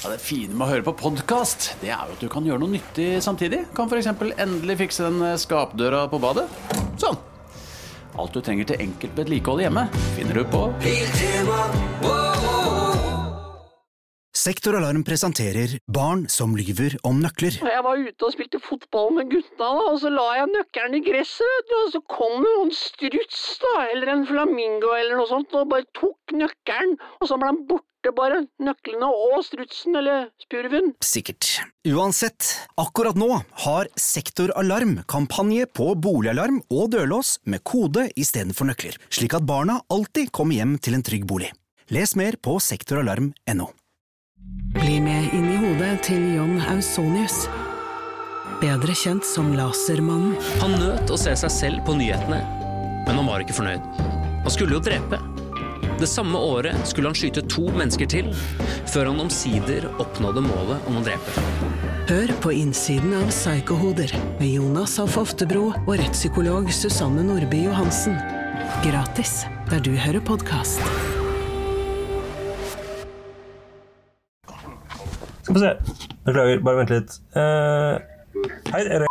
Ja, det fine med å høre på podkast, det er jo at du kan gjøre noe nyttig samtidig. Kan f.eks. endelig fikse den skapdøra på badet. Sånn. Alt du trenger til enkelt vedlikehold hjemme, finner du på Sektoralarm presenterer Barn som lyver om nøkler. Jeg var ute og spilte fotball med gutta, og så la jeg nøkkelen i gresset, og så kom det en struts, da, eller en flamingo eller noe sånt, og bare tok nøkkelen, og så ble han borte, bare, nøklene og strutsen, eller spurven. Sikkert. Uansett, akkurat nå har Sektoralarm kampanje på boligalarm og dørlås med kode istedenfor nøkler, slik at barna alltid kommer hjem til en trygg bolig. Les mer på sektoralarm.no. Bli med inn i hodet til John Ausonius. Bedre kjent som Lasermannen. Han nøt å se seg selv på nyhetene, men han var ikke fornøyd. Han skulle jo drepe. Det samme året skulle han skyte to mennesker til, før han omsider oppnådde målet om å drepe. Hør på innsiden av Psykohoder med Jonas Alf Oftebro og rettspsykolog Susanne Nordby Johansen. Gratis der du hører podkast. Skal vi se. Beklager, bare vent litt. Uh, hei, er det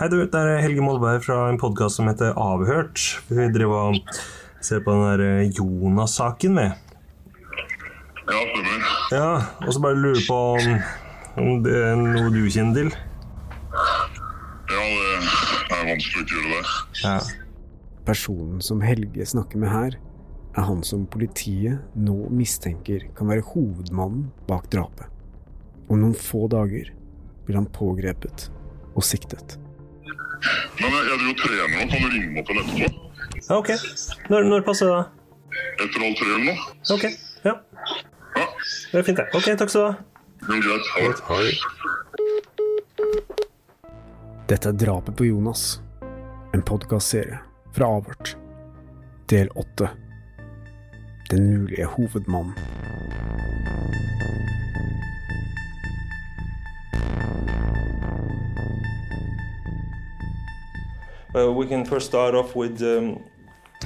Hei, du. Det er Helge Molberg fra en podkast som heter Avhørt. Vi driver og ser på den der eh, Jonas-saken med. Ja, stemmer. Ja, og så bare lurer på om, om det er noe du kjenner til. Ja, det er vanskelig å ikke gjøre det. Ja. Personen som Helge snakker med her, er han som politiet nå mistenker kan være hovedmannen bak drapet. Om noen få dager blir han pågrepet og siktet. Men jeg, jeg driver og trener nå. Kan du ringe meg opp igjen etterpå? Ok. Når, når passer det? da? Etter halv tre eller noe? Ok, ja. Ja, Det er fint, det. Ok, takk skal du ha. er greit. Ha det. Dette er Drapet på Jonas, en podkastserie fra Avhørt. Del åtte. Den mulige hovedmannen. Uh, we can first start off with um,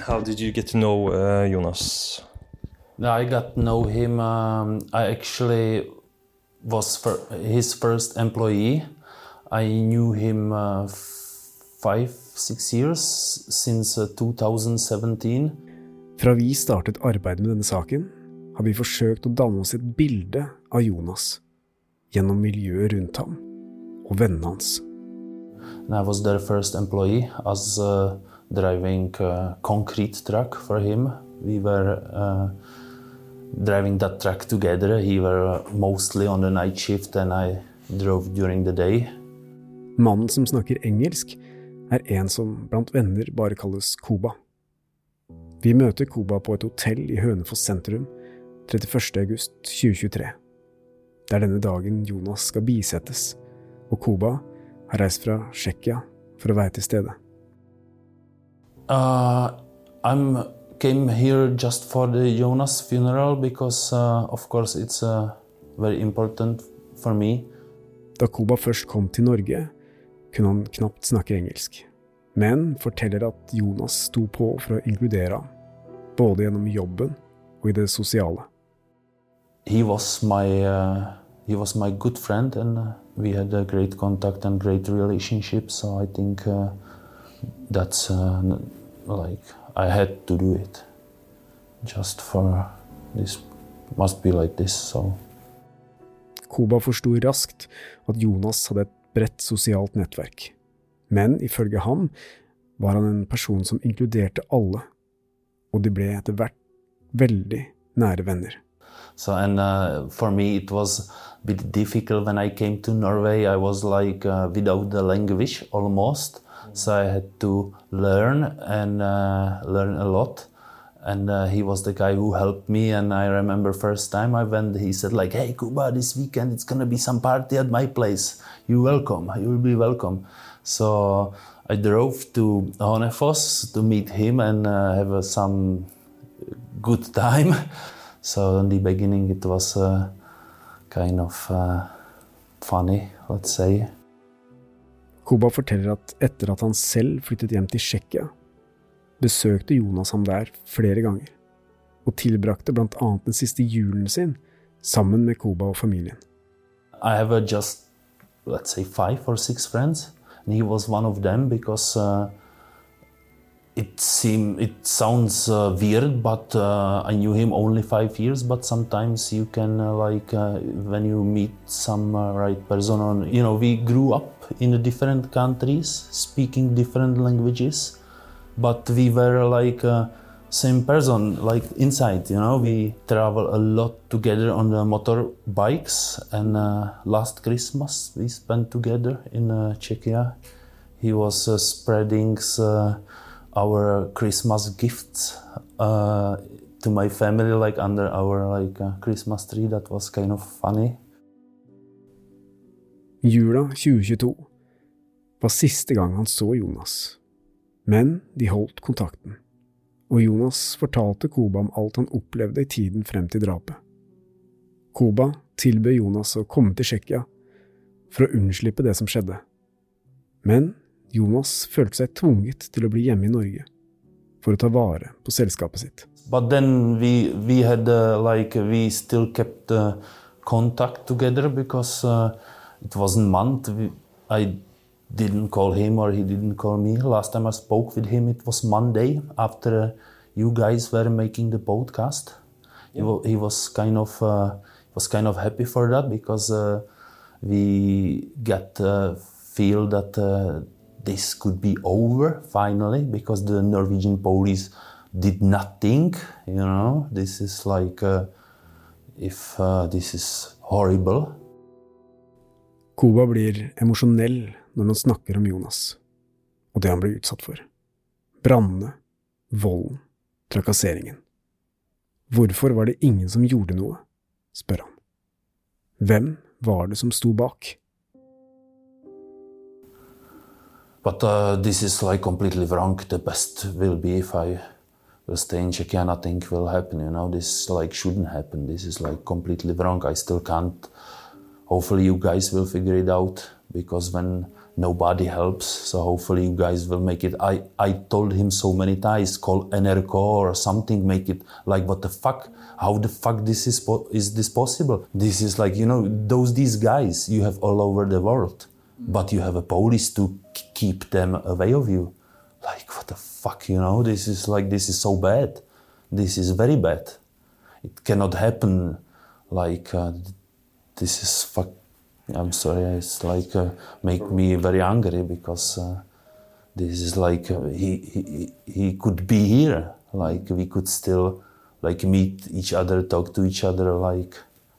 how did you get to know uh, Jonas? I got to know him. Um, I actually was fir- his first employee. I knew him uh, five, six years since uh, 2017. Fra vi startet arbeidet med denne saken, har vi forsøkt å danne oss et bilde av Jonas gjennom miljøet rundt ham og vennene hans. And I was their first employee as uh, driving uh, concrete truck for him. We were uh, driving that truck together. He were mostly on the night shift and I drove during the day. Mannen som snakker engelsk, er en som blant venner bare kalles Koba. Vi møter Koba på et hotell i Hønefoss sentrum 31. august 2023. Det er denne dagen Jonas skal bisettes, og Koba har reist fra Tsjekkia for å være til stede. Uh, I'm came here just for the Jonas funeral because, uh, of course, it's uh, very important for me. Da Koba først kom til Norge, kunne han knapt snakke engelsk, men forteller at Jonas sto på for å inkludere ham, både gjennom jobben og i det sosiale. He was my uh, he was my good friend, and uh, we had a great contact and great relationship. So I think uh, that's uh, like I had to do it, just for this must be like this. So. Koba forsto raskt at Jonas hadde et bredt sosialt nettverk, men ifølge ham var han en person som inkluderte alle, og de ble etter hvert veldig nære venner. So and uh, for me it was a bit difficult when I came to Norway. I was like uh, without the language almost, so I had to learn and uh, learn a lot. And uh, he was the guy who helped me. And I remember first time I went, he said like, "Hey Kuba, this weekend it's gonna be some party at my place. You're welcome. You will be welcome." So I drove to Honefoss to meet him and uh, have uh, some good time. So in the beginning, it was uh, kind of uh, funny, let's say. Koba forteller at etter at han selv flyttet hjem til Tsjekkia, besøkte Jonas ham der flere ganger, og tilbrakte blant annet den siste julen sin sammen med Koba og familien. I have uh, just, let's say, five or six friends, and he was one of them because uh, it seem it sounds uh, weird, but uh, I knew him only five years. But sometimes you can uh, like uh, when you meet some uh, right person, on you know, we grew up in different countries, speaking different languages, but we were like. Uh, same person like inside you know we travel a lot together on the motorbikes and last christmas we spent together in czechia he was spreading our christmas gift uh, to my family like under our like uh, christmas tree that was kind of funny Jula 2022 var siste gang han så Jonas, men de holdt kontakten, og Jonas fortalte Koba om alt han opplevde i tiden frem til drapet. Koba tilbød Jonas å komme til Tsjekkia for å unnslippe det som skjedde, men Jonas følte seg tvunget til å bli hjemme i Norge for å ta vare på selskapet sitt. but then we we had uh, like we still kept uh, contact together because uh, it wasn't month. We, i didn't call him or he didn't call me. Last time i spoke with him it was monday after uh, you guys were making the podcast. He, he was kind of uh, was kind of happy for that because uh, we got uh, feel that uh, this could be over finally because the Norwegian police did nothing. You know, this is like uh, if uh, this is horrible. Koba blir emosjonell når han snakker om Jonas, og det han ble utsatt for. Brannene, volden, trakasseringen. Hvorfor var det ingen som gjorde noe, spør han. Hvem var det som sto bak? But uh, this is like completely wrong. The best will be if I will stay in Czechia. Nothing will happen. You know, this like shouldn't happen. This is like completely wrong. I still can't. Hopefully, you guys will figure it out because when nobody helps, so hopefully you guys will make it. I I told him so many times, call NRK or something, make it like what the fuck. How the fuck this is is this possible? This is like you know those these guys you have all over the world, but you have a police to keep them away of you. Like what the fuck, you know? This is like this is so bad. This is very bad. It cannot happen. Like uh, this is fuck. I'm sorry. It's like uh, make me very angry because uh, this is like uh, he, he he could be here. Like we could still like meet each other, talk to each other. Like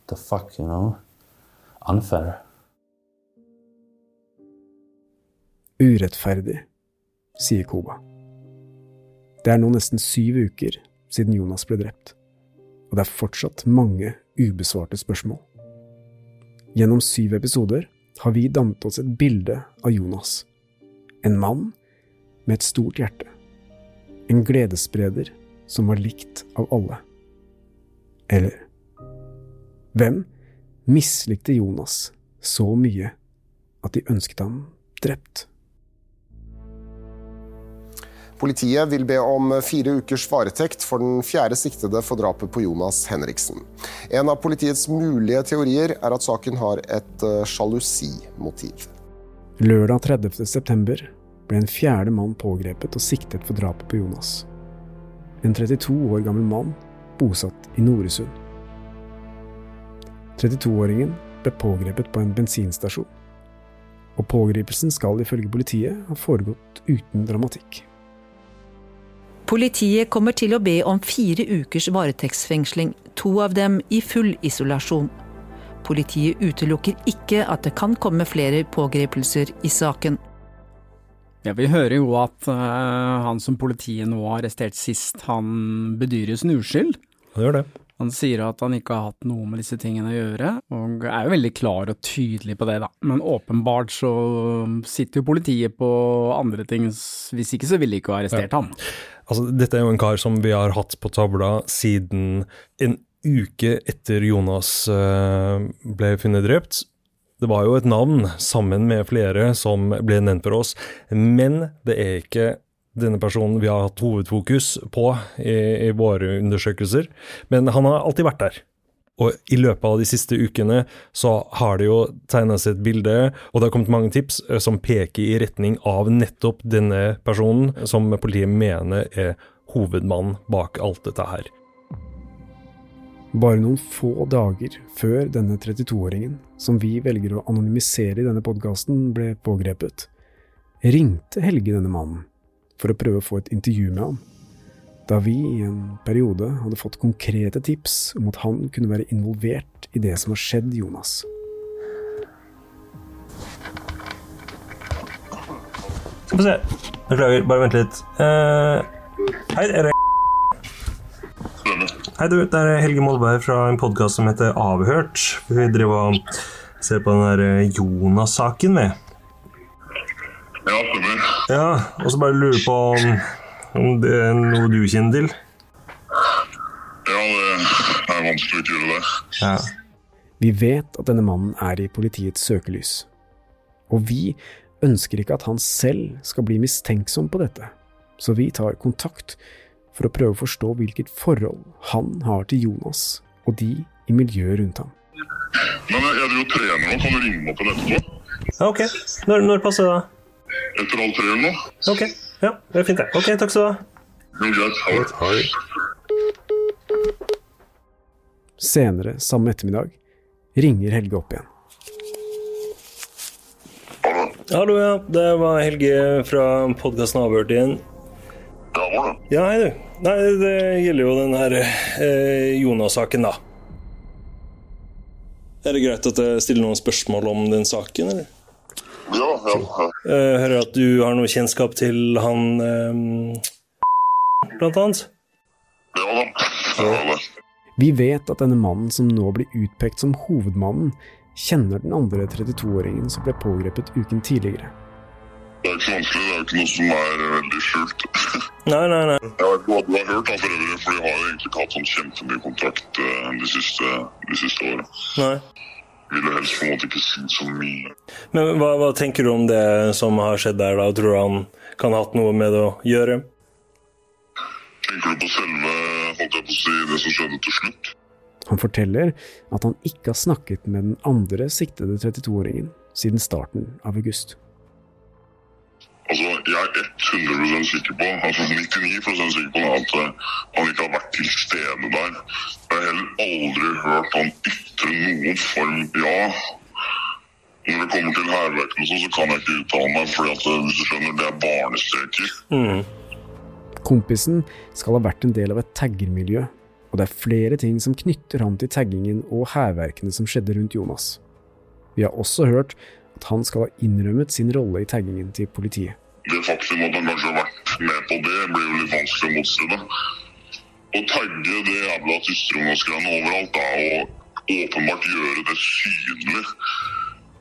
the fuck, you know? Unfair. Urettferdig, sier Koba. Det er nå nesten syv uker siden Jonas ble drept, og det er fortsatt mange ubesvarte spørsmål. Gjennom syv episoder har vi dannet oss et bilde av Jonas. En mann med et stort hjerte. En gledesspreder som var likt av alle. Eller Hvem mislikte Jonas så mye at de ønsket ham drept? Politiet vil be om fire ukers varetekt for den fjerde siktede for drapet på Jonas Henriksen. En av politiets mulige teorier er at saken har et eh, sjalusimotiv. Lørdag 30. september ble en fjerde mann pågrepet og siktet for drapet på Jonas. En 32 år gammel mann bosatt i Noresund. 32-åringen ble pågrepet på en bensinstasjon. Og pågripelsen skal ifølge politiet ha foregått uten dramatikk. Politiet kommer til å be om fire ukers varetektsfengsling, to av dem i full isolasjon. Politiet utelukker ikke at det kan komme flere pågripelser i saken. Ja, Vi hører jo at uh, han som politiet nå har arrestert sist, han bedyrer sin uskyld. Han gjør det. Han sier at han ikke har hatt noe med disse tingene å gjøre, og er jo veldig klar og tydelig på det, da. Men åpenbart så sitter jo politiet på andre ting, hvis ikke så ville de ikke ha arrestert ham. Altså, dette er jo en kar som vi har hatt på tavla siden en uke etter Jonas eh, ble funnet drept. Det var jo et navn, sammen med flere, som ble nevnt for oss, men det er ikke denne personen vi har hatt hovedfokus på i, i våre undersøkelser. Men han har alltid vært der. Og i løpet av de siste ukene så har det jo tegna seg et bilde, og det har kommet mange tips eh, som peker i retning av nettopp denne personen, som politiet mener er hovedmannen bak alt dette her. Bare noen få dager før denne 32-åringen, som vi velger å anonymisere i denne podkasten, ble pågrepet, ringte Helge denne mannen for å prøve å få et intervju med ham da vi i en periode hadde fått konkrete tips om at han kunne være involvert i det som har skjedd Jonas. Skal vi se. Beklager, bare vent litt. Uh, hei, er det Hei, du. Det er Helge Molberg fra en podkast som heter Avhørt. Vi driver og ser på den der eh, Jonas-saken, vi. Ja, stemmer. Ja, og så bare lurer på om om det er noe du kjenner til? Ja, det er vanskelig å ikke gjøre det. Ja. Vi vet at denne mannen er i politiets søkelys. Og vi ønsker ikke at han selv skal bli mistenksom på dette, så vi tar kontakt for å prøve å forstå hvilket forhold han har til Jonas og de i miljøet rundt ham. Men jeg driver og trener nå. Kan du ringe meg opp etterpå? Ja, ok. Når, når passer det? Etter halv tre eller noe? Ok. Ja, det er fint, det. Ok, takk skal du ha. Jo, greit. Ha det. Senere samme ettermiddag ringer Helge opp igjen. Hallo, ja. Det var Helge fra podkasten Avhørt igjen. Ja, var det? Ja, hei, du. Nei, det gjelder jo den her eh, Jonas-saken, da. Er det greit at jeg stiller noen spørsmål om den saken, eller? Ja, ja. ja. Jeg hører at du har noe kjennskap til han eh, blant annet? Ja da. Det. Vi vet at denne mannen som nå blir utpekt som hovedmannen, kjenner den andre 32-åringen som ble pågrepet uken tidligere. Det er ikke så vanskelig. Det er ikke noe som er veldig skjult. Nei, nei, nei. Jeg vet ikke hva du har hørt, da, for øvrig, for de har jo egentlig ikke hatt sånn kjempemye kontakt eh, de siste, de siste årene. Ville helst på en måte ikke si så mye. Men hva, hva tenker du om det som har skjedd der, da? Tror du han kan ha hatt noe med det å gjøre? Tenker du på selve, holdt jeg på å si, det som skjedde til slutt? Han forteller at han ikke har snakket med den andre siktede 32-åringen siden starten av august. Jeg er 100 sikker på, altså 99 sikker på at eh, han ikke har vært til stede der. Jeg har heller aldri hørt han ytre noen form ja. Når det kommer til hærverkene sånn, så kan jeg ikke uttale meg, fordi at eh, hvis du skjønner, det er barnestreker. Mm. Kompisen skal ha vært en del av et taggermiljø, og det er flere ting som knytter ham til taggingen og hærverkene som skjedde rundt Jonas. Vi har også hørt at han skal ha innrømmet sin rolle i taggingen til politiet. Det faktum at han kanskje har vært med på det, blir jo litt vanskelig å motstride. Å tagge det jævla tysterungaskreiene overalt da, og åpenbart gjøre det synlig,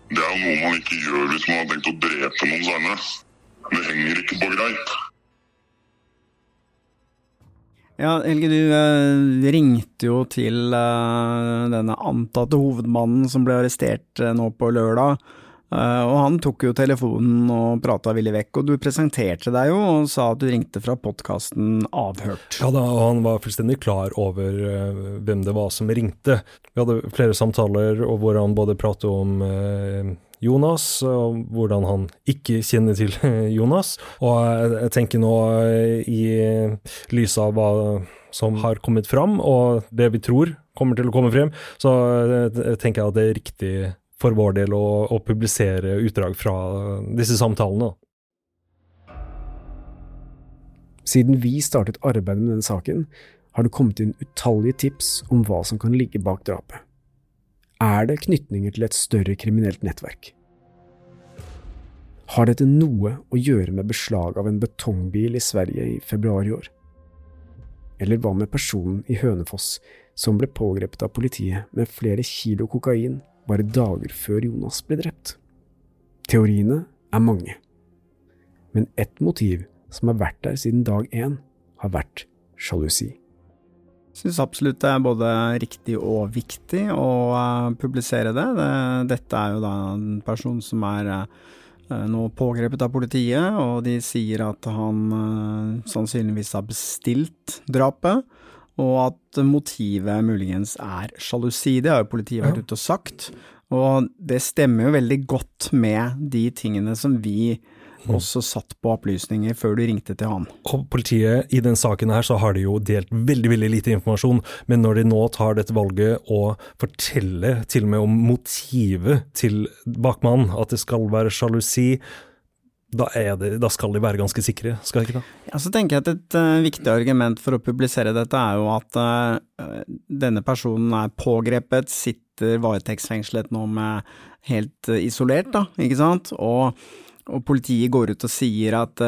det er jo noe man ikke gjør hvis man har tenkt å drepe noen senere. Det henger ikke på greip. Ja, Helge, du eh, ringte jo til eh, denne antatte hovedmannen som ble arrestert eh, nå på lørdag. Eh, og han tok jo telefonen og prata villig vekk, og du presenterte deg jo og sa at du ringte fra podkasten Avhørt. Ja da, og han var fullstendig klar over eh, hvem det var som ringte. Vi hadde flere samtaler hvor han både pratet om eh, Jonas, og hvordan han ikke kjenner til Jonas. Og jeg, tenker nå i lys av hva som har kommet fram, og det vi tror kommer til å komme frem, så tenker jeg at det er riktig for vår del å, å publisere utdrag fra disse samtalene. Siden vi startet arbeidet med denne saken, har det kommet inn utallige tips om hva som kan ligge bak drapet. Er det knytninger til et større kriminelt nettverk? Har dette noe å gjøre med beslag av en betongbil i Sverige i februar i år? Eller hva med personen i Hønefoss som ble pågrepet av politiet med flere kilo kokain bare dager før Jonas ble drept? Teoriene er mange. Men ett motiv som har vært der siden dag én, har vært sjalusi. Jeg Syns absolutt det er både riktig og viktig å eh, publisere det. det. Dette er jo da en person som er eh, nå pågrepet av politiet, og de sier at han eh, sannsynligvis har bestilt drapet. Og at motivet muligens er sjalusi. Det har jo politiet vært ute og sagt, og det stemmer jo veldig godt med de tingene som vi også satt på opplysninger før du ringte til han. Og politiet i den saken her så har de jo delt veldig veldig lite informasjon, men når de nå tar dette valget og forteller til og med om motivet til bakmannen, at det skal være sjalusi, da, det, da, skal de være ganske sikre, skal de ikke det? Ja, så tenker jeg at Et uh, viktig argument for å publisere dette er jo at uh, denne personen er pågrepet, sitter varetektsfengslet nå med helt uh, isolert, da, ikke sant, og og politiet går ut og sier at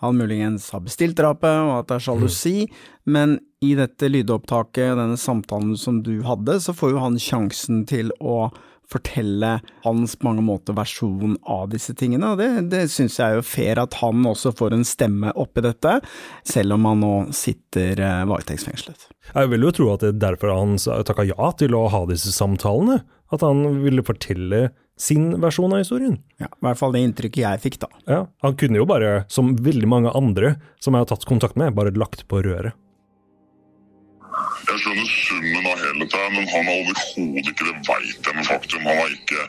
han muligens har bestilt drapet, og at det er sjalusi, mm. men i dette lydopptaket, denne samtalen som du hadde, så får jo han sjansen til å fortelle hans mange måter versjon av disse tingene, og det, det syns jeg er jo fair at han også får en stemme oppi dette, selv om han nå sitter uh, varetektsfengslet. Jeg vil jo tro at det er derfor han takka ja til å ha disse samtalene, at han ville fortelle sin versjon av historien. Ja, I hvert fall det inntrykket jeg fikk, da. Ja, Han kunne jo bare, som veldig mange andre som jeg har tatt kontakt med, bare lagt på røret. Jeg skjønner summen av hele dette, men han har overhodet ikke det veit jeg med faktum. Han har ikke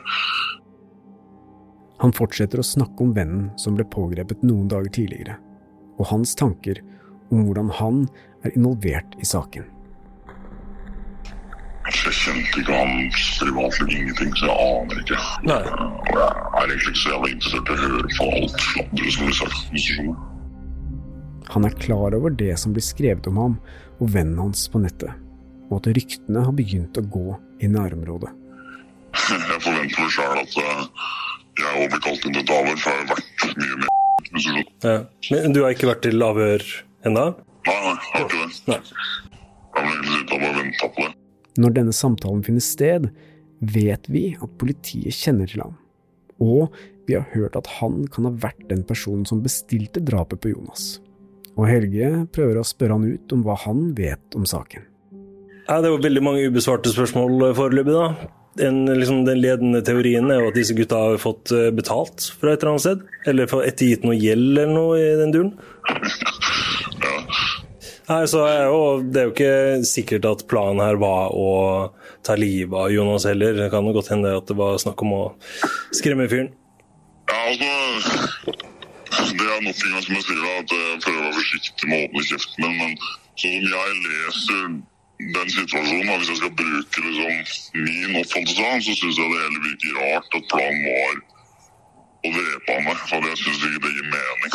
Han fortsetter å snakke om vennen som ble pågrepet noen dager tidligere, og hans tanker om hvordan han er involvert i saken. Jeg kjente ikke hans privatliv, ingenting, så jeg aner ikke. Nei. Og jeg er egentlig ikke så jævla interessert i å høre på alt fladderet som blir sagt. Han er klar over det som blir skrevet om ham og vennen hans på nettet, og at ryktene har begynt å gå i nærområdet. Jeg forventer meg sjøl at eh, jeg òg blir kalt inn til et avhør, for jeg har vært mye med ja. Men du har ikke vært til avhør ennå? Nei, nei, jeg har ikke det. Nei. Jeg har egentlig sittet og bare venta på det. Når denne samtalen finner sted, vet vi at politiet kjenner til ham, og vi har hørt at han kan ha vært den personen som bestilte drapet på Jonas. Og Helge prøver å spørre han ut om hva han vet om saken. Ja, det var veldig mange ubesvarte spørsmål foreløpig, da. Den, liksom, den, ledende teorien er jo at disse gutta har fått eh, betalt fra et eller annet sted. Eller fått ettergitt noe gjeld eller noe i den duren. Nei, så er jo, Det er jo ikke sikkert at planen her var å ta livet av Jonas heller. Det kan jo godt hende at det var snakk om å skremme fyren. Ja, altså Det er nok en gang som jeg sier, at jeg prøver å være forsiktig med å åpne kjeften min. Men sånn som jeg leser den situasjonen, hvis jeg skal bruke liksom, min oppfattelse av så syns jeg det hele virker rart at planen var å drepe han meg. For jeg syns ikke det gir mening.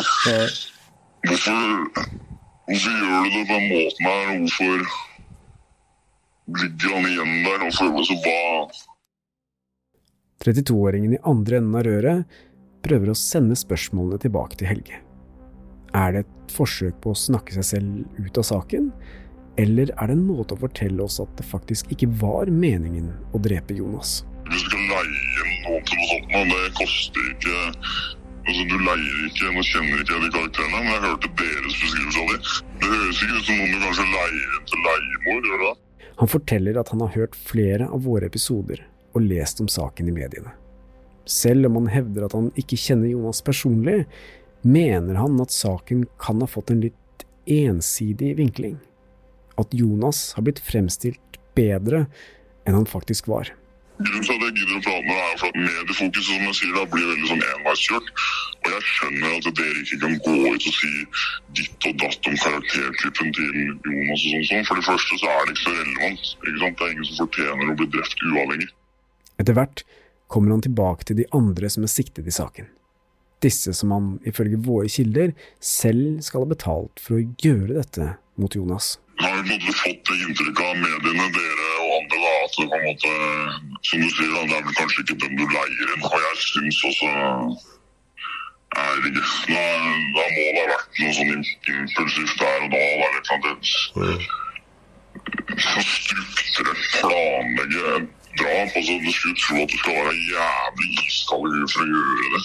Hvorfor Hvorfor gjør du det på den måten her? Hvorfor ligger han igjen der og føler seg hva 32-åringen i andre enden av røret prøver å sende spørsmålene tilbake til Helge. Er det et forsøk på å snakke seg selv ut av saken, eller er det en måte å fortelle oss at det faktisk ikke var meningen å drepe Jonas? Hvis du skal leie noen til noe sånt, det koster ikke Altså, Du leier ikke, nå kjenner ikke jeg de karakterene, men jeg hørte deres beskrivelse av dem. Det høres ikke ut som noen du kanskje leier inn til leiemor, gjør det? Han forteller at han har hørt flere av våre episoder og lest om saken i mediene. Selv om han hevder at han ikke kjenner Jonas personlig, mener han at saken kan ha fått en litt ensidig vinkling. At Jonas har blitt fremstilt bedre enn han faktisk var. Grunnen til at jeg gidder å prate med deg, er for at mediefokuset som jeg sier, da, blir veldig sånn enveiskjørt. Og jeg skjønner at dere ikke kan gå ut og si ditt og datt om karaktertypen til Jonas og sånn. sånn. For det første så er det ikke så relevant. ikke sant? Det er ingen som fortjener å bli drept uavhengig. Etter hvert kommer han tilbake til de andre som er siktet i saken. Disse som han, ifølge våre kilder, selv skal ha betalt for å gjøre dette mot Jonas. Jeg har på fått det inntrykket av mediene, dere og andre, da, at det på en måte, som du sier, da, det er vel kanskje ikke den du leier inn. Og jeg syns også er det ikke. Da, da må det ha vært noe sånn impulsivt der og da. Det er litt sånn at det, Så strukturelt planlegge drap. altså Du skulle tro at du skal være jævlig iskald for å gjøre det.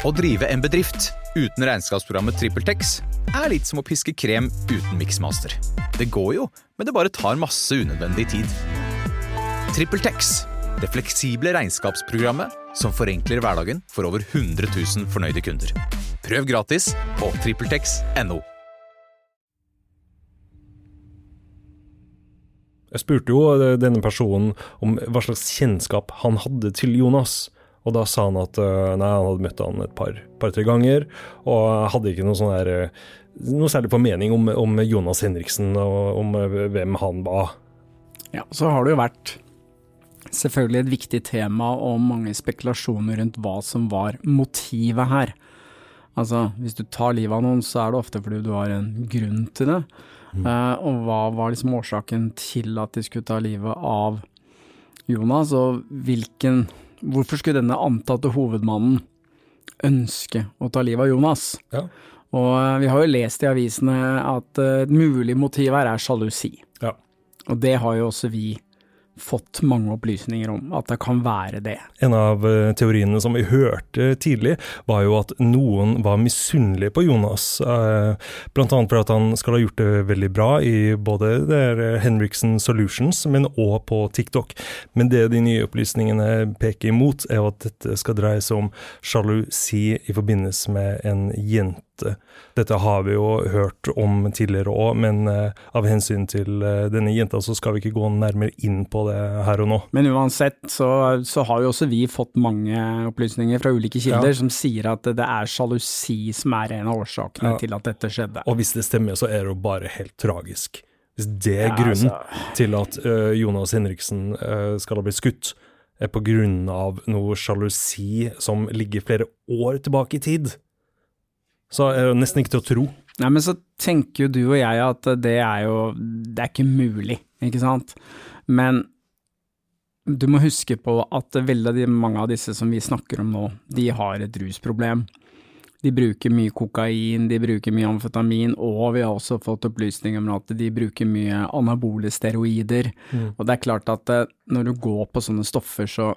Å drive en bedrift uten regnskapsprogrammet TrippelTex er litt som å piske krem uten miksmaster. Det går jo, men det bare tar masse unødvendig tid. TrippelTex, det fleksible regnskapsprogrammet som forenkler hverdagen for over 100 000 fornøyde kunder. Prøv gratis på TrippelTex.no. Jeg spurte jo denne personen om hva slags kjennskap han hadde til Jonas. Og da sa han at eh, nei, han hadde møtt han et par-tre par, ganger, og hadde ikke noe sånn der eh, noe særlig formening om, om Jonas Henriksen og om eh, hvem han var. Ja, så har det jo vært selvfølgelig et viktig tema og mange spekulasjoner rundt hva som var motivet her. Altså, hvis du tar livet av noen, så er det ofte fordi du har en grunn til det. Eh, og hva var liksom årsaken til at de skulle ta livet av Jonas, og hvilken Hvorfor skulle denne antatte hovedmannen ønske å ta livet av Jonas? Ja. Og eh, vi har jo lest i avisene at eh, et mulig motiv her er sjalusi. Ja. Og det har jo også vi fått mange opplysninger om, at det kan være det. En av eh, teoriene som vi hørte tidlig, var jo at noen var misunnelige på Jonas. eh, Blant annet at han skal ha gjort det veldig bra i både eh, Henriksen Solutions, men òg på TikTok. Men det de nye opplysningene peker imot, er at dette skal dreie seg om sjalusi i forbindelse med en jente. Dette har vi jo hørt om tidligere òg, men eh, av hensyn til eh, denne jenta så skal vi ikke gå nærmere inn på det her og nå. Men uansett så, så har jo også vi fått mange opplysninger fra ulike kilder Ja. som sier at det er sjalusi som er en av årsakene Ja. til at dette skjedde. Og hvis det stemmer, så er det jo bare helt tragisk. Hvis det er Ja, grunnen altså. til at uh, Jonas Henriksen uh, skal ha blitt skutt, er på grunn av noe sjalusi som ligger flere år tilbake i tid, så er det nesten ikke til å tro. Nei, men så tenker jo du og jeg at det er jo Det er ikke mulig, ikke sant? Men du må huske på at veldig mange av disse som vi snakker om nå, de har et rusproblem. De bruker mye kokain, de bruker mye amfetamin, og vi har også fått opplysninger om at de bruker mye anabole steroider. Mm. Og det er klart at eh, når du går på sånne stoffer, så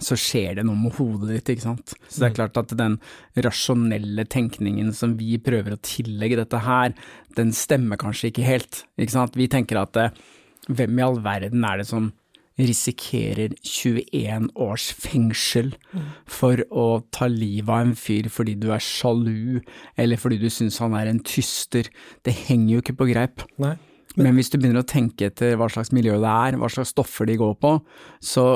så skjer det noe med hodet ditt, ikke sant. Så det er Mm. klart at den rasjonelle tenkningen som vi prøver å tillegge dette her, den stemmer kanskje ikke helt, ikke sant. Vi tenker at eh, hvem i all verden er det som risikerer 21 års fengsel for å ta livet av en fyr fordi du er sjalu, eller fordi du syns han er en tyster. Det henger jo ikke på greip. Nei. Men hvis du begynner å tenke etter hva slags miljø det er, hva slags stoffer de går på, så,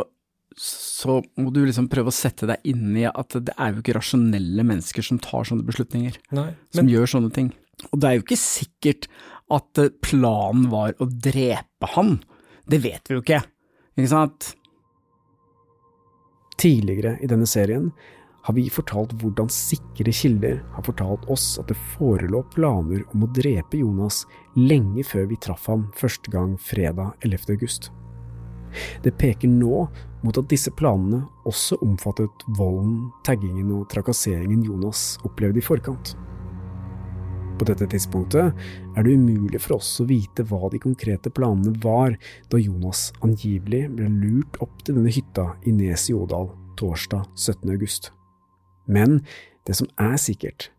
så må du liksom prøve å sette deg inn i at det er jo ikke rasjonelle mennesker som tar sånne beslutninger, Nei, som gjør sånne ting. Og det er jo ikke sikkert at eh, planen var å drepe han. Det vet vi jo ikke, ikke sant? Tidligere i denne serien har vi fortalt hvordan sikre kilder har fortalt oss at det forelå planer om å drepe Jonas lenge før vi traff ham første gang fredag 11. august. Det peker nå mot at disse planene også omfattet volden, taggingen og trakasseringen Jonas opplevde i forkant. På dette tidspunktet er det umulig for oss å vite hva de konkrete planene var da Jonas angivelig ble lurt opp til denne hytta i Nes i Ådal torsdag 17. august. Men det som er sikkert,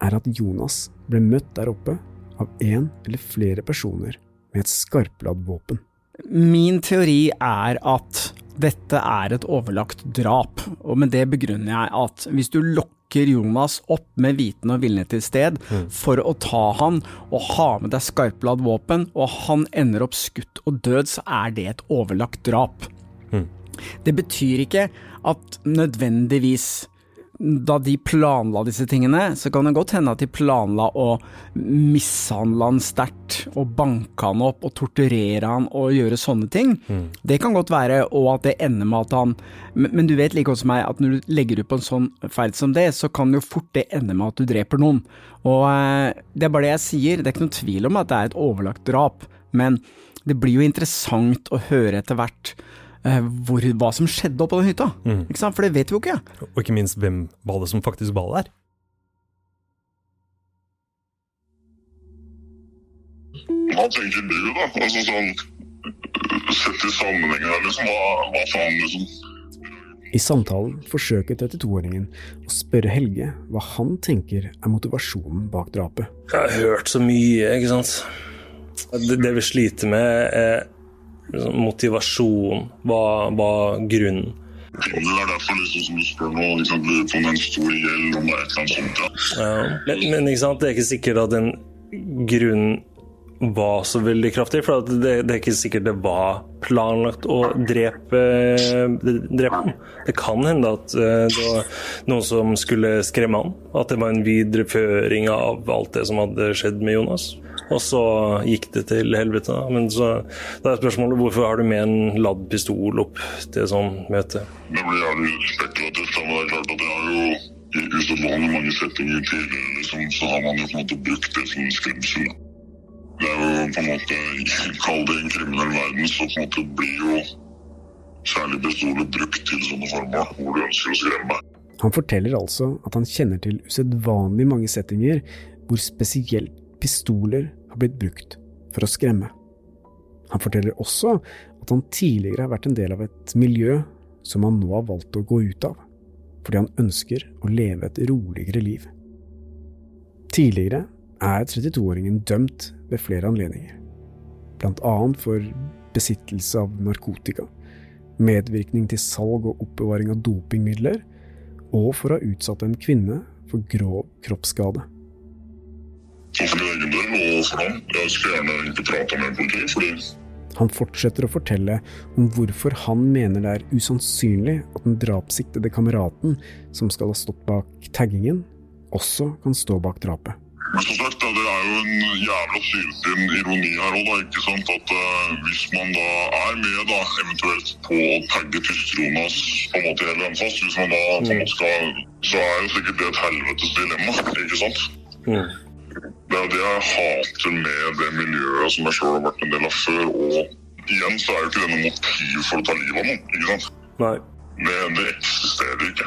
er at Jonas ble møtt der oppe av en eller flere personer med et skarpladd våpen. Min teori er at dette er et overlagt drap, og med det begrunner jeg at hvis du lokker Jonas opp med viten og vilje til sted for å ta han og ha med deg skarpladd våpen, og han ender opp skutt og død, så er det et overlagt drap. Det betyr ikke at nødvendigvis da de planla disse tingene, så kan det godt hende at de planla å mishandle han sterkt, og banke han opp og torturere han og gjøre sånne ting. Det kan godt være, og at det ender med at han Men, men du vet like godt som meg at når du legger ut på en sånn ferd som det, så kan jo fort det ende med at du dreper noen. Og eh, det er bare det jeg sier, det er ikke noen tvil om at det er et overlagt drap, men det blir jo interessant å høre etter hvert hvor, hva som skjedde oppå den hytta. Mm. Ikke sant? For det vet vi jo ikke. Og ikke minst, hvem var det som faktisk var der? Hva tenker du, da? Altså sånn Sett i sammenheng her, liksom. Hva, hva faen, liksom? I samtalen forsøker 32-åringen å spørre Helge hva han tenker er motivasjonen bak drapet. Jeg har hørt så mye, ikke sant. Det, det vi sliter med, er liksom motivasjon. Hva var grunnen? Og det er derfor liksom, som du spør nå, liksom, lurer på om det er en stor gjeld, om det er et eller annet sånt. Ja. Ja. Men, men det er ikke sikkert at den grunnen var så veldig kraftig, for det, det er ikke sikkert det var planlagt å drepe, drepe ham. Det kan hende at eh, det var noen som skulle skremme han. At det var en videreføring av alt det som hadde skjedd med Jonas. Og så gikk det til helvete. da. Men så det er spørsmålet hvorfor har du med en ladd pistol opp til sånn møte? Det blir jævlig spekulativt, men det er klart at jeg har jo i usedvanlig mange settinger tidligere, liksom, så har man jo på en måte brukt det som skremsel. Det er jo på en måte, kall det en kriminell verden, så på en måte blir jo særlig pistoler brukt til sånne formål, hvor du ønsker å skremme. Han forteller altså at han kjenner til usedvanlig mange settinger hvor spesielt pistoler blitt brukt for å skremme. Han forteller også at han tidligere har vært en del av et miljø som han nå har valgt å gå ut av, fordi han ønsker å leve et roligere liv. Tidligere er 32-åringen dømt ved flere anledninger, blant annet for besittelse av narkotika, medvirkning til salg og oppbevaring av dopingmidler, og for å ha utsatt en kvinne for grov kroppsskade. For min egen del og for ham, jeg skulle gjerne egentlig prata med politiet, fordi Han fortsetter å fortelle om hvorfor han mener det er usannsynlig at den drapssiktede kameraten som skal ha stått bak taggingen, også kan stå bak drapet. Men som sagt, det er jo en jævla syltynn ironi her òg. Ikke sant? At uh, hvis man da er med, da, eventuelt på å tagge Tyst-Jonas på en måte hele Hønefoss, hvis man da på en måte skal Så er jo sikkert det et helvetes dilemma, ikke sant? Det er det jeg hater med det miljøet som jeg sjøl har vært en del av før. Og igjen så er jo ikke det noe motiv for å ta livet av noen, ikke sant? Nei. Det, det eksisterer ikke.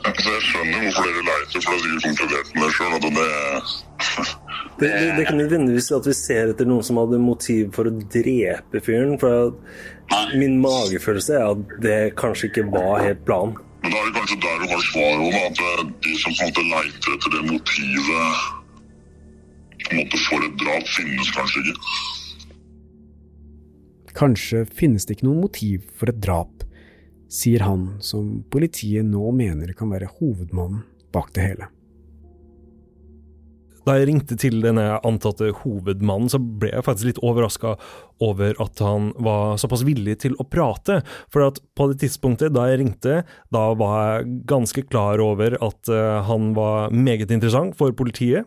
Så jeg skjønner hvorfor dere leiter, for det er sikkert konkludert med det sjøl. Det Det, det, det er ikke nødvendigvis at vi ser etter noen som hadde motiv for å drepe fyren. For at min magefølelse er at det kanskje ikke var helt planen. Men da er det kanskje der du har svaret om at de som på en måte leiter etter det motivet på en måte for et drap, finnes kanskje ikke. Kanskje finnes det ikke noe motiv for et drap, sier han som politiet nå mener kan være hovedmannen bak det hele. Da jeg ringte til denne antatte hovedmannen, så ble jeg faktisk litt overraska over at han var såpass villig til å prate. For at på det tidspunktet da jeg ringte, da var jeg ganske klar over at eh, han var meget interessant for politiet.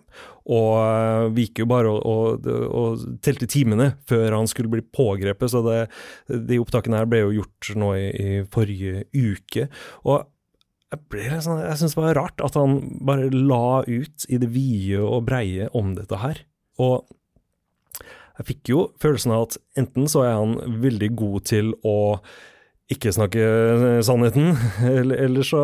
Og eh, vi gikk jo bare og, og, og telte timene før han skulle bli pågrepet, så det, de opptakene her ble jo gjort nå i, i forrige uke. Og jeg, sånn, jeg syns det var rart at han bare la ut i det vide og breie om dette her. Og jeg fikk jo følelsen av at enten så er han veldig god til å ikke snakke sannheten, eller, så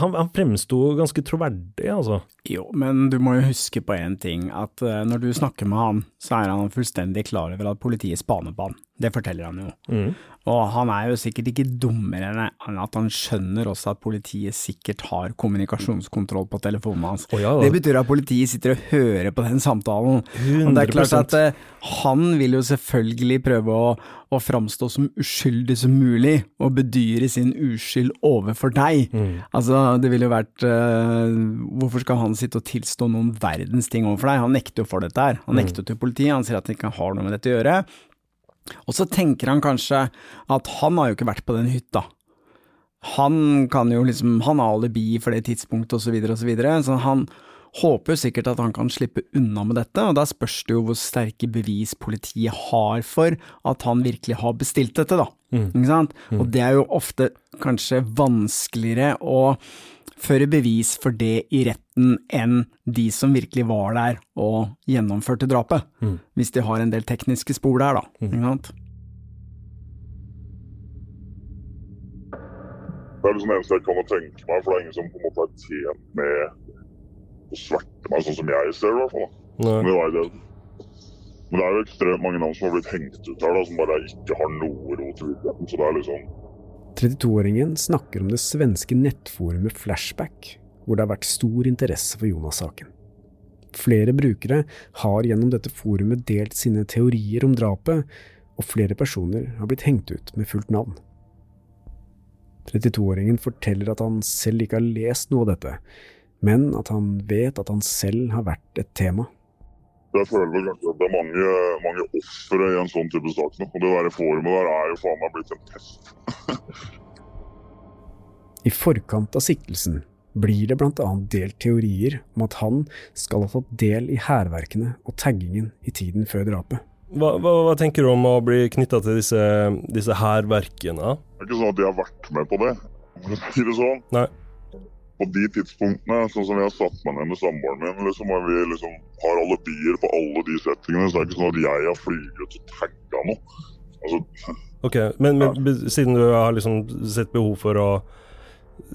Han, han fremsto ganske troverdig, altså. Jo, men du må jo huske på én ting, at eh, når du snakker med han, så er han fullstendig klar over at politiet spaner på han. Det forteller han jo. Mm. Og han er jo sikkert ikke dummere enn at han skjønner også at politiet sikkert har kommunikasjonskontroll på telefonen hans. Oh, ja, det betyr at politiet sitter og hører på den samtalen. Og det er klart at eh, han vil jo selvfølgelig prøve å, å framstå som uskyldig som mulig, å bedyre sin uskyld overfor deg. Altså, det ville jo vært uh, Hvorfor skal han sitte og tilstå noen verdens ting overfor deg? Han nekter jo for dette her. Han Mm. nekter til politiet, han sier at han ikke har noe med dette å gjøre. Og så tenker han kanskje at han har jo ikke vært på den hytta. han kan jo liksom Han har alibi for det tidspunktet, og så videre og så videre. Så han håper jo sikkert at han kan slippe unna med dette, og da spørs det jo hvor sterke bevis politiet har for at han virkelig har bestilt dette, da. Mm. Ikke sant? Mm. Og det er jo ofte kanskje vanskeligere å føre bevis for det i retten enn de som virkelig var der og gjennomførte drapet. Mm. Hvis de har en del tekniske spor der, da. Ikke sant? Det er liksom det eneste jeg kan tenke meg, for det er ingen som på en måte er tjent med å sverte meg, sånn som jeg ser det i hvert fall. Men det, det. Men det er jo ekstremt mange navn som har blitt hengt ut her, da, som bare ikke har noe rot i virkeligheten. Så det er liksom 32-åringen snakker om det svenske nettforumet Flashback, hvor det har vært stor interesse for Jonas-saken. Flere brukere har gjennom dette forumet delt sine teorier om drapet, og flere personer har blitt hengt ut med fullt navn. 32-åringen forteller at han selv ikke har lest noe av dette, men at han vet at han selv har vært et tema. Jeg føler vel kanskje at det er mange, mange ofre i en sånn type sak nå. Og det der forumet der er jo faen meg blitt en test. I forkant av siktelsen blir det annet delt teorier om at han skal ha tatt del i hærverkene og taggingen i tiden før drapet. Hva, hva, hva tenker du om å bli knytta til disse, disse hærverkene? Det er ikke sånn at jeg har vært med på det, for å si det sånn. Nei. På de tidspunktene, sånn som jeg har satt meg ned med samboeren min, liksom, og vi liksom har alibier på alle de settingene, så det er ikke sånn at jeg har flyget og tagga noe. Altså, Ok, men, men be- siden du har liksom sett behov for å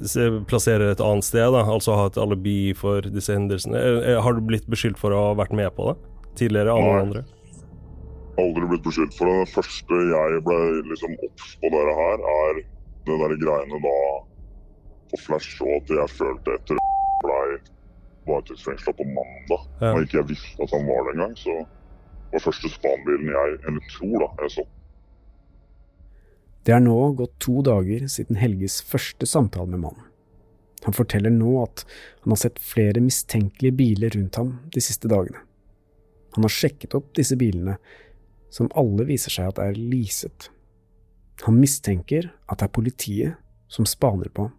se, plassere et annet sted, da, altså ha et alibi for disse hendelsene, er- er- har du blitt beskyldt for å ha vært med på det tidligere Alle Nei. andre? aldri blitt beskyldt for det. Det første jeg ble liksom obs på dette her, er det der greiene da på Flash, og at jeg følte etter blei varetektsfengsla på mandag, Ja. og ikke jeg visste at han var det engang, så var første spanbilen jeg, eller tror da, jeg så. Det er nå gått to dager siden Helges første samtale med mannen. Han forteller nå at han har sett flere mistenkelige biler rundt ham de siste dagene. Han har sjekket opp disse bilene, som alle viser seg at er leaset. Han mistenker at det er politiet som spaner på ham.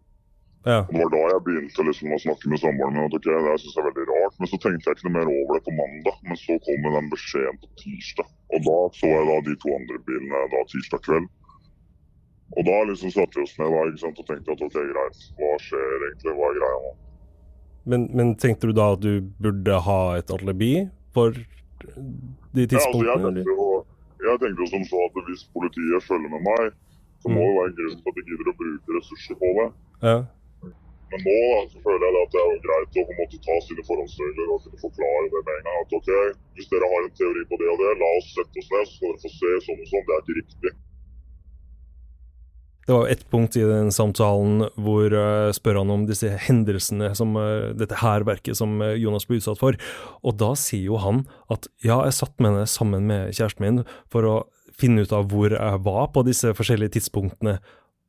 Og Det var da jeg begynte liksom å snakke med samboeren min at ok, det synes jeg er veldig rart, men så tenkte jeg ikke noe mer over det på mandag, men så kom den beskjeden på tirsdag. Og da så jeg da de to andre bilene da tirsdag kveld. Og da liksom satte vi oss ned da, sant, og tenkte at ok, greit, hva skjer egentlig, hva er greia nå? Men, men tenkte du da at du burde ha et alibi for de Ja, altså, jeg, tidspunktene? jo, jeg tenkte jo som så at hvis politiet følger med meg, så må det være en grunn til at de gidder å bruke ressurser på det. Ja. Men nå da, så føler jeg at det er greit å på en måte ta sine forholdsregler og kunne forklare det med en gang. At ok, hvis dere har en teori på det og det, la oss sette oss ned, så skal dere få se sånn og sånn. Det er ikke riktig. Det var ett punkt i den samtalen hvor uh, spør han om disse hendelsene, som, eh, dette hærverket som eh, Jonas ble utsatt for. Og da sier jo han at ja, jeg satt med henne sammen med kjæresten min for å finne ut av hvor jeg var på disse forskjellige tidspunktene.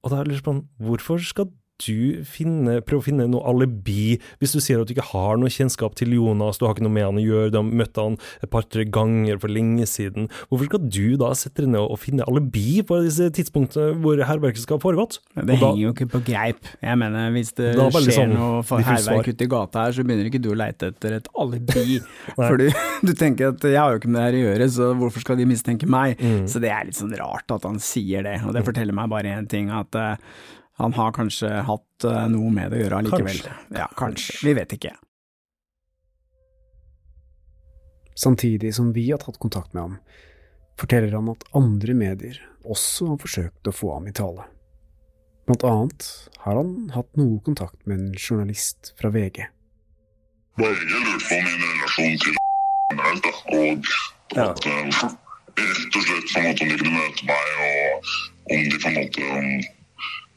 Og da er det litt sånn, hvorfor skal du finne, prøve å finne noe alibi hvis du sier at du ikke har noe kjennskap til Jonas, du har ikke noe med han å gjøre, du har møtt han et par-tre ganger for lenge siden. Hvorfor skal du da sette deg ned og finne alibi på disse tidspunktene hvor hærverket skal ha foregått? Det da- henger jo ikke på greip. Jeg mener, hvis det det skjer sånn noe for hærverk ute i gata her, så begynner ikke du å leite etter et alibi. For du, du tenker at jeg har jo ikke med det her å gjøre, så hvorfor skal de mistenke meg? Mm. Så det er litt sånn rart at han sier det, og det forteller meg bare én ting, at eh, han har kanskje hatt eh, noe med det å gjøre allikevel. Kanskje. Ja, kanskje. Vi vet ikke. Samtidig som vi har tatt kontakt med ham, forteller han at andre medier også har forsøkt å få ham i tale. Blant annet har han hatt noe kontakt med en journalist fra VG. VG lurte på min relasjon til generelt, og at, ja. rett og slett på en måte om de kunne møte meg, og om de på en måte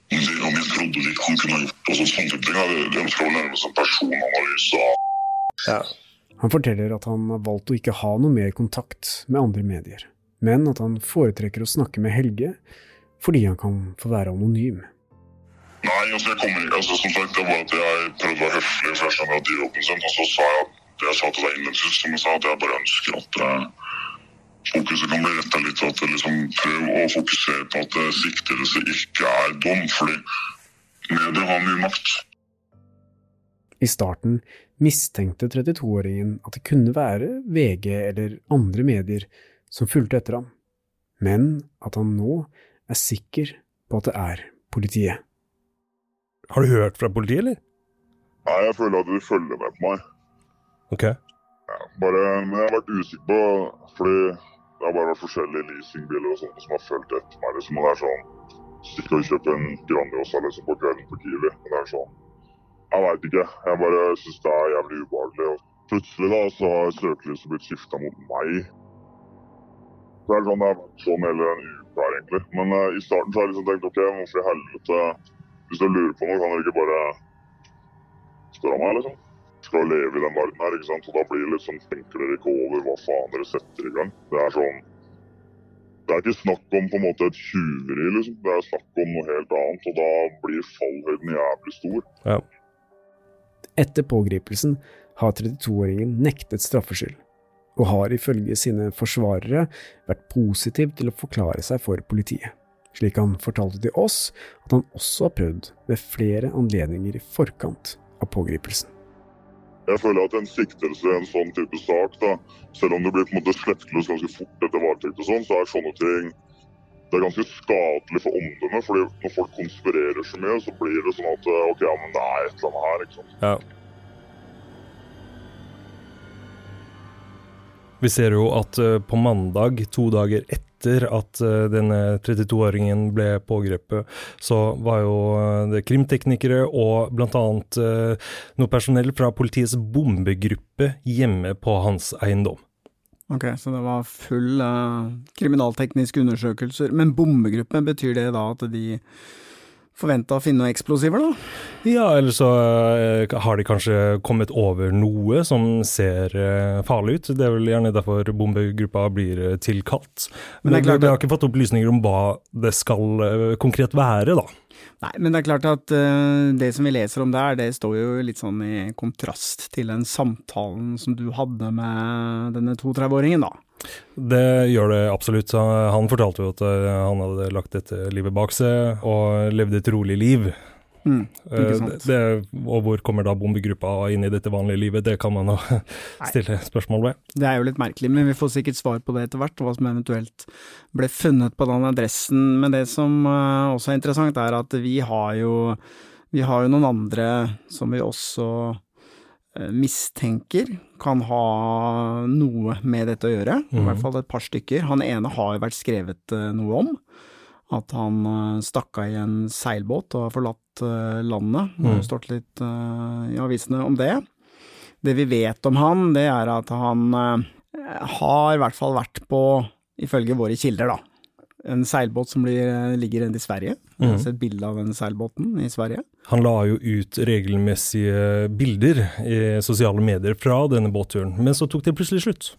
om, om, jeg trodde litt han kunne ha gjort og sånne type ting. Det, det ønsker ønsker vel nærmest en personanalyse av Han forteller at han har valgt å ikke ha noe mer kontakt med andre medier, men at han foretrekker å snakke med Helge fordi han kan få være anonym. Nei, altså jeg kommer ikke, altså som sagt, det var at jeg prøvde å være høflig, for jeg skjønner at de jobben sin, og så sa jeg at jeg sa til deg innledningsvis, som jeg sa, at jeg bare ønsker at eh, fokuset kan bli retta litt, at liksom prøv å fokusere på at siktelse ikke er dom, fordi media har mye makt. I starten mistenkte 32-åringen at det kunne være VG eller andre medier som fulgte etter ham, men at han nå er sikker på at det er politiet. Har du hørt fra politiet, eller? Nei, jeg føler at de følger med på meg. Ok. Ja, bare, men jeg har vært usikker på Fordi det har bare vært forskjellige leasingbiler og sånt som har fulgt etter meg. Liksom, og det er sånn Stikk og kjøp en Grandiosa liksom, på kvelden på Kiwi. Men det er sånn Jeg veit ikke. Jeg bare syns det er jævlig ubehagelig. Og plutselig da så har søkelyset blitt skifta mot meg. Det er sånn det har sånn hele den uka her, egentlig. Men uh, i starten så har jeg liksom tenkt OK, hvorfor i helvete Hvis du lurer på noe, kan dere ikke bare spørre meg, liksom? Skal leve i den verden her, ikke sant. Og da blir det litt sånn tenker dere ikke over hva faen dere setter i gang. Det er sånn det er ikke snakk om på en måte et tjuveri, liksom. Det er snakk om noe helt annet. Og da blir fallhøyden jævlig stor. Ja. Etter pågripelsen har 32-åringen nektet straffskyld, og har ifølge sine forsvarere vært positiv til å forklare seg for politiet. Slik han fortalte til oss at han også har prøvd ved flere anledninger i forkant av pågripelsen. Jeg føler at en siktelse i en sånn type sak, da, selv om det blir på en måte slettløs ganske fort etter varetekt og sånn, så er sånne ting det er ganske skadelig for omdømmet. fordi når folk konspirerer så mye, så blir det sånn at ok, ja, men det er et eller annet her. ikke sant? Ja. Vi ser jo at eh, på mandag, to dager etter at eh, denne 32-åringen ble pågrepet, så var jo eh, det krimteknikere og bl.a. noe personell fra politiets bombegruppe hjemme på hans eiendom. Ok, så det var full uh, kriminaltekniske undersøkelser. Men bombegruppe, betyr det da at de forventa å finne noen eksplosiver, da? Ja, eller så uh, har de kanskje kommet over noe som ser uh, farlig ut. Det er vel gjerne derfor bombegruppa blir uh, tilkalt. Men, Men klart det, det har ikke fått opplysninger om hva det skal konkret være, da. Nei, men det er klart at det som vi leser om der, det står jo litt sånn i kontrast til den samtalen som du hadde med denne 32-åringen, da. Det gjør det absolutt. Han fortalte jo at uh, han hadde lagt dette livet bak seg og levde et rolig liv. Mm, Eh, sant. Det, og hvor kommer da bombegruppa inn i dette vanlige livet, det kan man jo stille spørsmål ved. Det er jo litt merkelig, men vi får sikkert svar på det etter hvert, hva som eventuelt ble funnet på den adressen. Men det som eh, også er interessant, er at vi har jo, vi har jo noen andre som vi også eh, mistenker kan ha noe med dette å gjøre. I Mhm. hvert fall et par stykker. Han ene har jo vært skrevet eh, noe om. At han eh, stakk av i en seilbåt og har forlatt eh, landet. Det har Mhm. stått litt i avisene om det. Det vi vet om han, det er at han har i hvert fall vært på, ifølge våre kilder, da, en seilbåt som blir, eh, ligger i Sverige. Jeg har Mhm. sett bilde av den seilbåten i Sverige. Han la jo ut regelmessige bilder i sosiale medier fra denne båtturen, men så tok det plutselig slutt.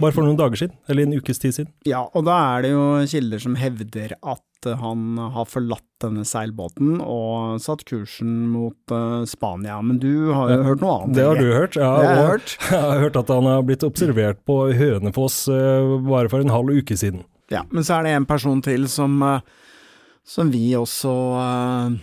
Bare for noen dager siden, eller en ukes tid siden. Ja, og da er det jo kilder som hevder at han har forlatt denne seilbåten og satt kursen mot eh, Spania. Men du har jo hørt noe annet? Det har du hørt, ja. Det har jeg hørt. jeg har hørt at han har blitt observert på Hønefoss eh, bare for en halv uke siden. Ja, men så er det en person til som, eh, som vi også eh,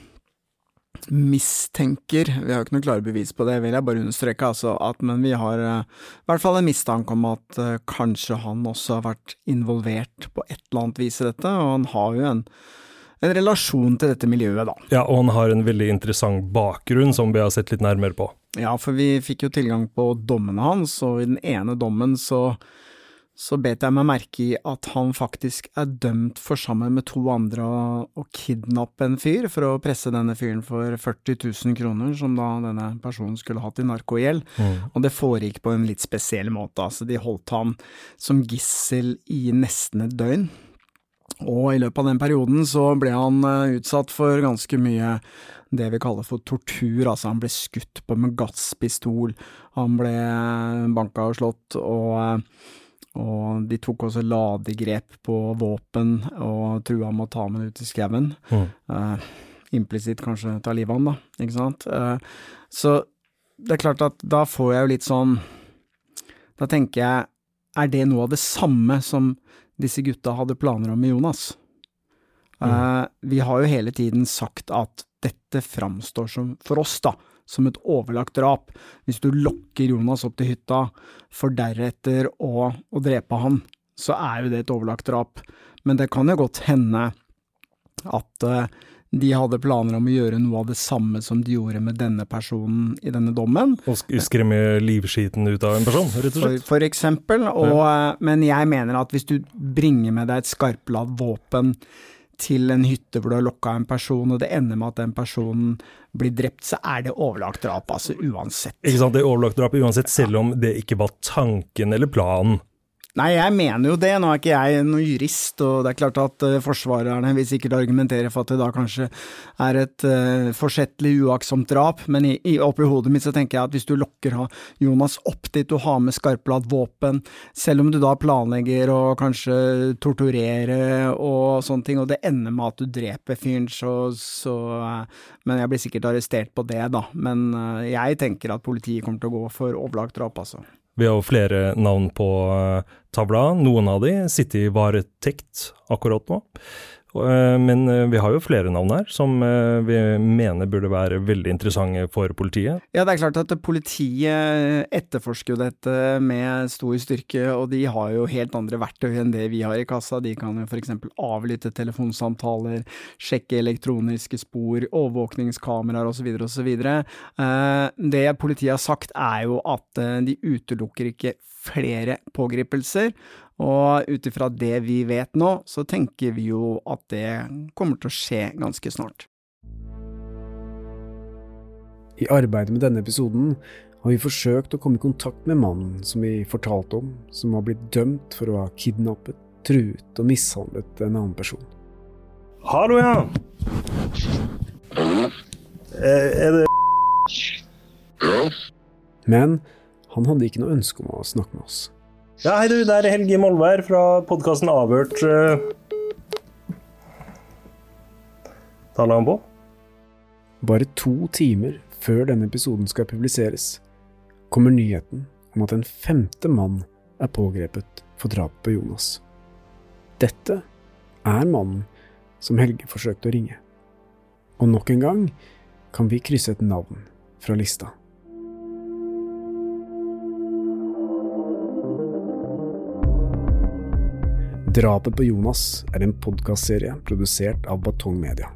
mistenker, vi har jo ikke noe klare bevis på det, vil jeg bare understreke, altså, at, men vi har uh, i hvert fall en mistanke om at uh, kanskje han også har vært involvert på et eller annet vis i dette, og han har jo en, en relasjon til dette miljøet, da. Ja, og han har en veldig interessant bakgrunn som vi har sett litt nærmere på. Ja, for vi fikk jo tilgang på dommene hans, og i den ene dommen så, så bet jeg meg merke i at han faktisk er dømt for sammen med to andre å, kidnappe en fyr for å presse denne fyren for 40 000 kroner, som da denne personen skulle hatt i narkogjeld. Mm. Og det foregikk på en litt spesiell måte, altså de holdt han som gissel i nesten et døgn. Og i løpet av den perioden så ble han eh, utsatt for ganske mye det vi kaller for tortur, altså han ble skutt på med gasspistol, han ble banka og slått, og, eh, og de tok også ladegrep på våpen og trua med å ta med det ut i skauen. Mm. Eh, Implisitt kanskje ta livet av ham, da, ikke sant. Eh, så det er klart at da får jeg jo litt sånn Da tenker jeg, er det noe av det samme som disse gutta hadde planer om med Jonas? Eh, vi har jo hele tiden sagt at dette framstår som, for oss, da, som et overlagt drap. Hvis du lokker Jonas opp til hytta, for deretter å, å drepe han, så er jo det et overlagt drap. Men det kan jo godt hende at uh, de hadde planer om å gjøre noe av det samme som de gjorde med denne personen i denne dommen. Og sk skremme livskiten ut av en person, rett og slett. for eksempel, og, ja. men jeg mener at hvis du bringer med deg et skarpladd våpen til en hytte hvor du har lokka en person, og det ender med at den personen blir drept, så er det overlagt drap, altså uansett. Ikke sant, Det er overlagt drap uansett, selv om det ikke var tanken eller planen. Nei, jeg mener jo det. Nå er ikke jeg noen jurist, og det er klart at uh, forsvarerne vil sikkert argumentere for at det da kanskje er et uh, forsettlig uaktsomt drap, men i, i, oppi hodet mitt så tenker jeg at hvis du lokker Jonas opp dit du har med skarpladd våpen, selv om du da planlegger å kanskje torturere og sånne ting, og det ender med at du dreper fyren, så, så uh, Men jeg blir sikkert arrestert på det, da. Men jeg tenker at politiet kommer til å gå for overlagt drap, altså. Vi har jo flere navn på eh, tavla. Noen av de sitter i varetekt akkurat nå. Eh, Men eh, vi har jo flere navn her som eh, vi mener burde være veldig interessante for politiet. Ja, det er klart at politiet etterforsker jo dette med stor styrke, og de har jo helt andre verktøy enn det vi har i kassa. De kan jo f.eks. avlytte telefonsamtaler, sjekke elektroniske spor, overvåkningskameraer osv. osv. Det politiet har sagt er jo at de utelukker ikke flere pågripelser, og ut ifra det vi vet nå, så tenker vi jo at det kommer til å skje ganske snart. I arbeidet med denne episoden har vi forsøkt å komme i kontakt med mannen som vi fortalte om, som har blitt dømt for å ha kidnappet, truet og mishandlet en annen person. Hallo, ja. Er det Men han hadde ikke noe ønske om å snakke med oss. Ja, hei du, det er Helge Molvær fra podkasten Avhørt. Taler han på? Bare to timer før denne episoden skal publiseres, kommer nyheten om at en femte mann er pågrepet for drapet på Jonas. Dette er mannen som Helge forsøkte å ringe. Og nok en gang kan vi krysse et navn fra lista. Drapet på Jonas er en podkastserie produsert av Batong Media.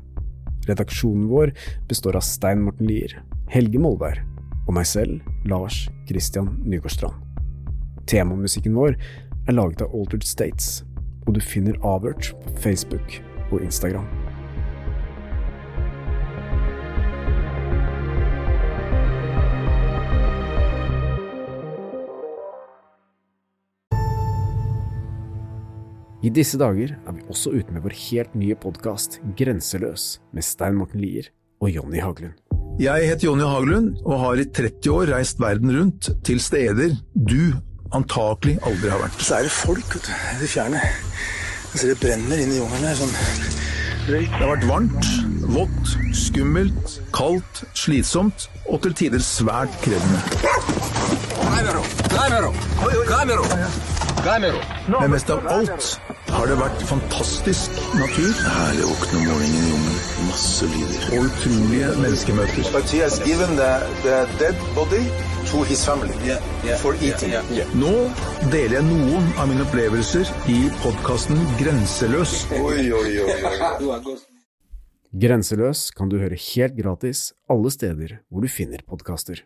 Redaksjonen vår består av Stein Morten Lier, Helge Molberg og meg selv, Lars Christian Nygårdstrand. Temamusikken vår er laget av Altered States, og du finner Avhørt på Facebook og Instagram. I disse dager er vi også ute med vår helt nye podkast Grenseløs med Stein Morten Lier og Jonny Haglund. Jeg heter Jonny Haglund og har i 30 år reist verden rundt til steder du antakelig aldri har vært. Så er det folk vet du, i det fjerne. Jeg ser det brenner inn i jungelen her. sånn Det har vært varmt, vått, skummelt, kaldt, slitsomt og til tider svært krevende. Men mest av alt har det vært fantastisk natur. Herlig å våkne om morgenen i jungelen. Masse lyder. Og utrolige menneskemøter. But he has given the, the dead body to his family for eating. Nå deler jeg noen av mine opplevelser i podkasten Grenseløs. Oi, oi, oi. Grenseløs kan du høre helt gratis alle steder hvor du finner podkaster.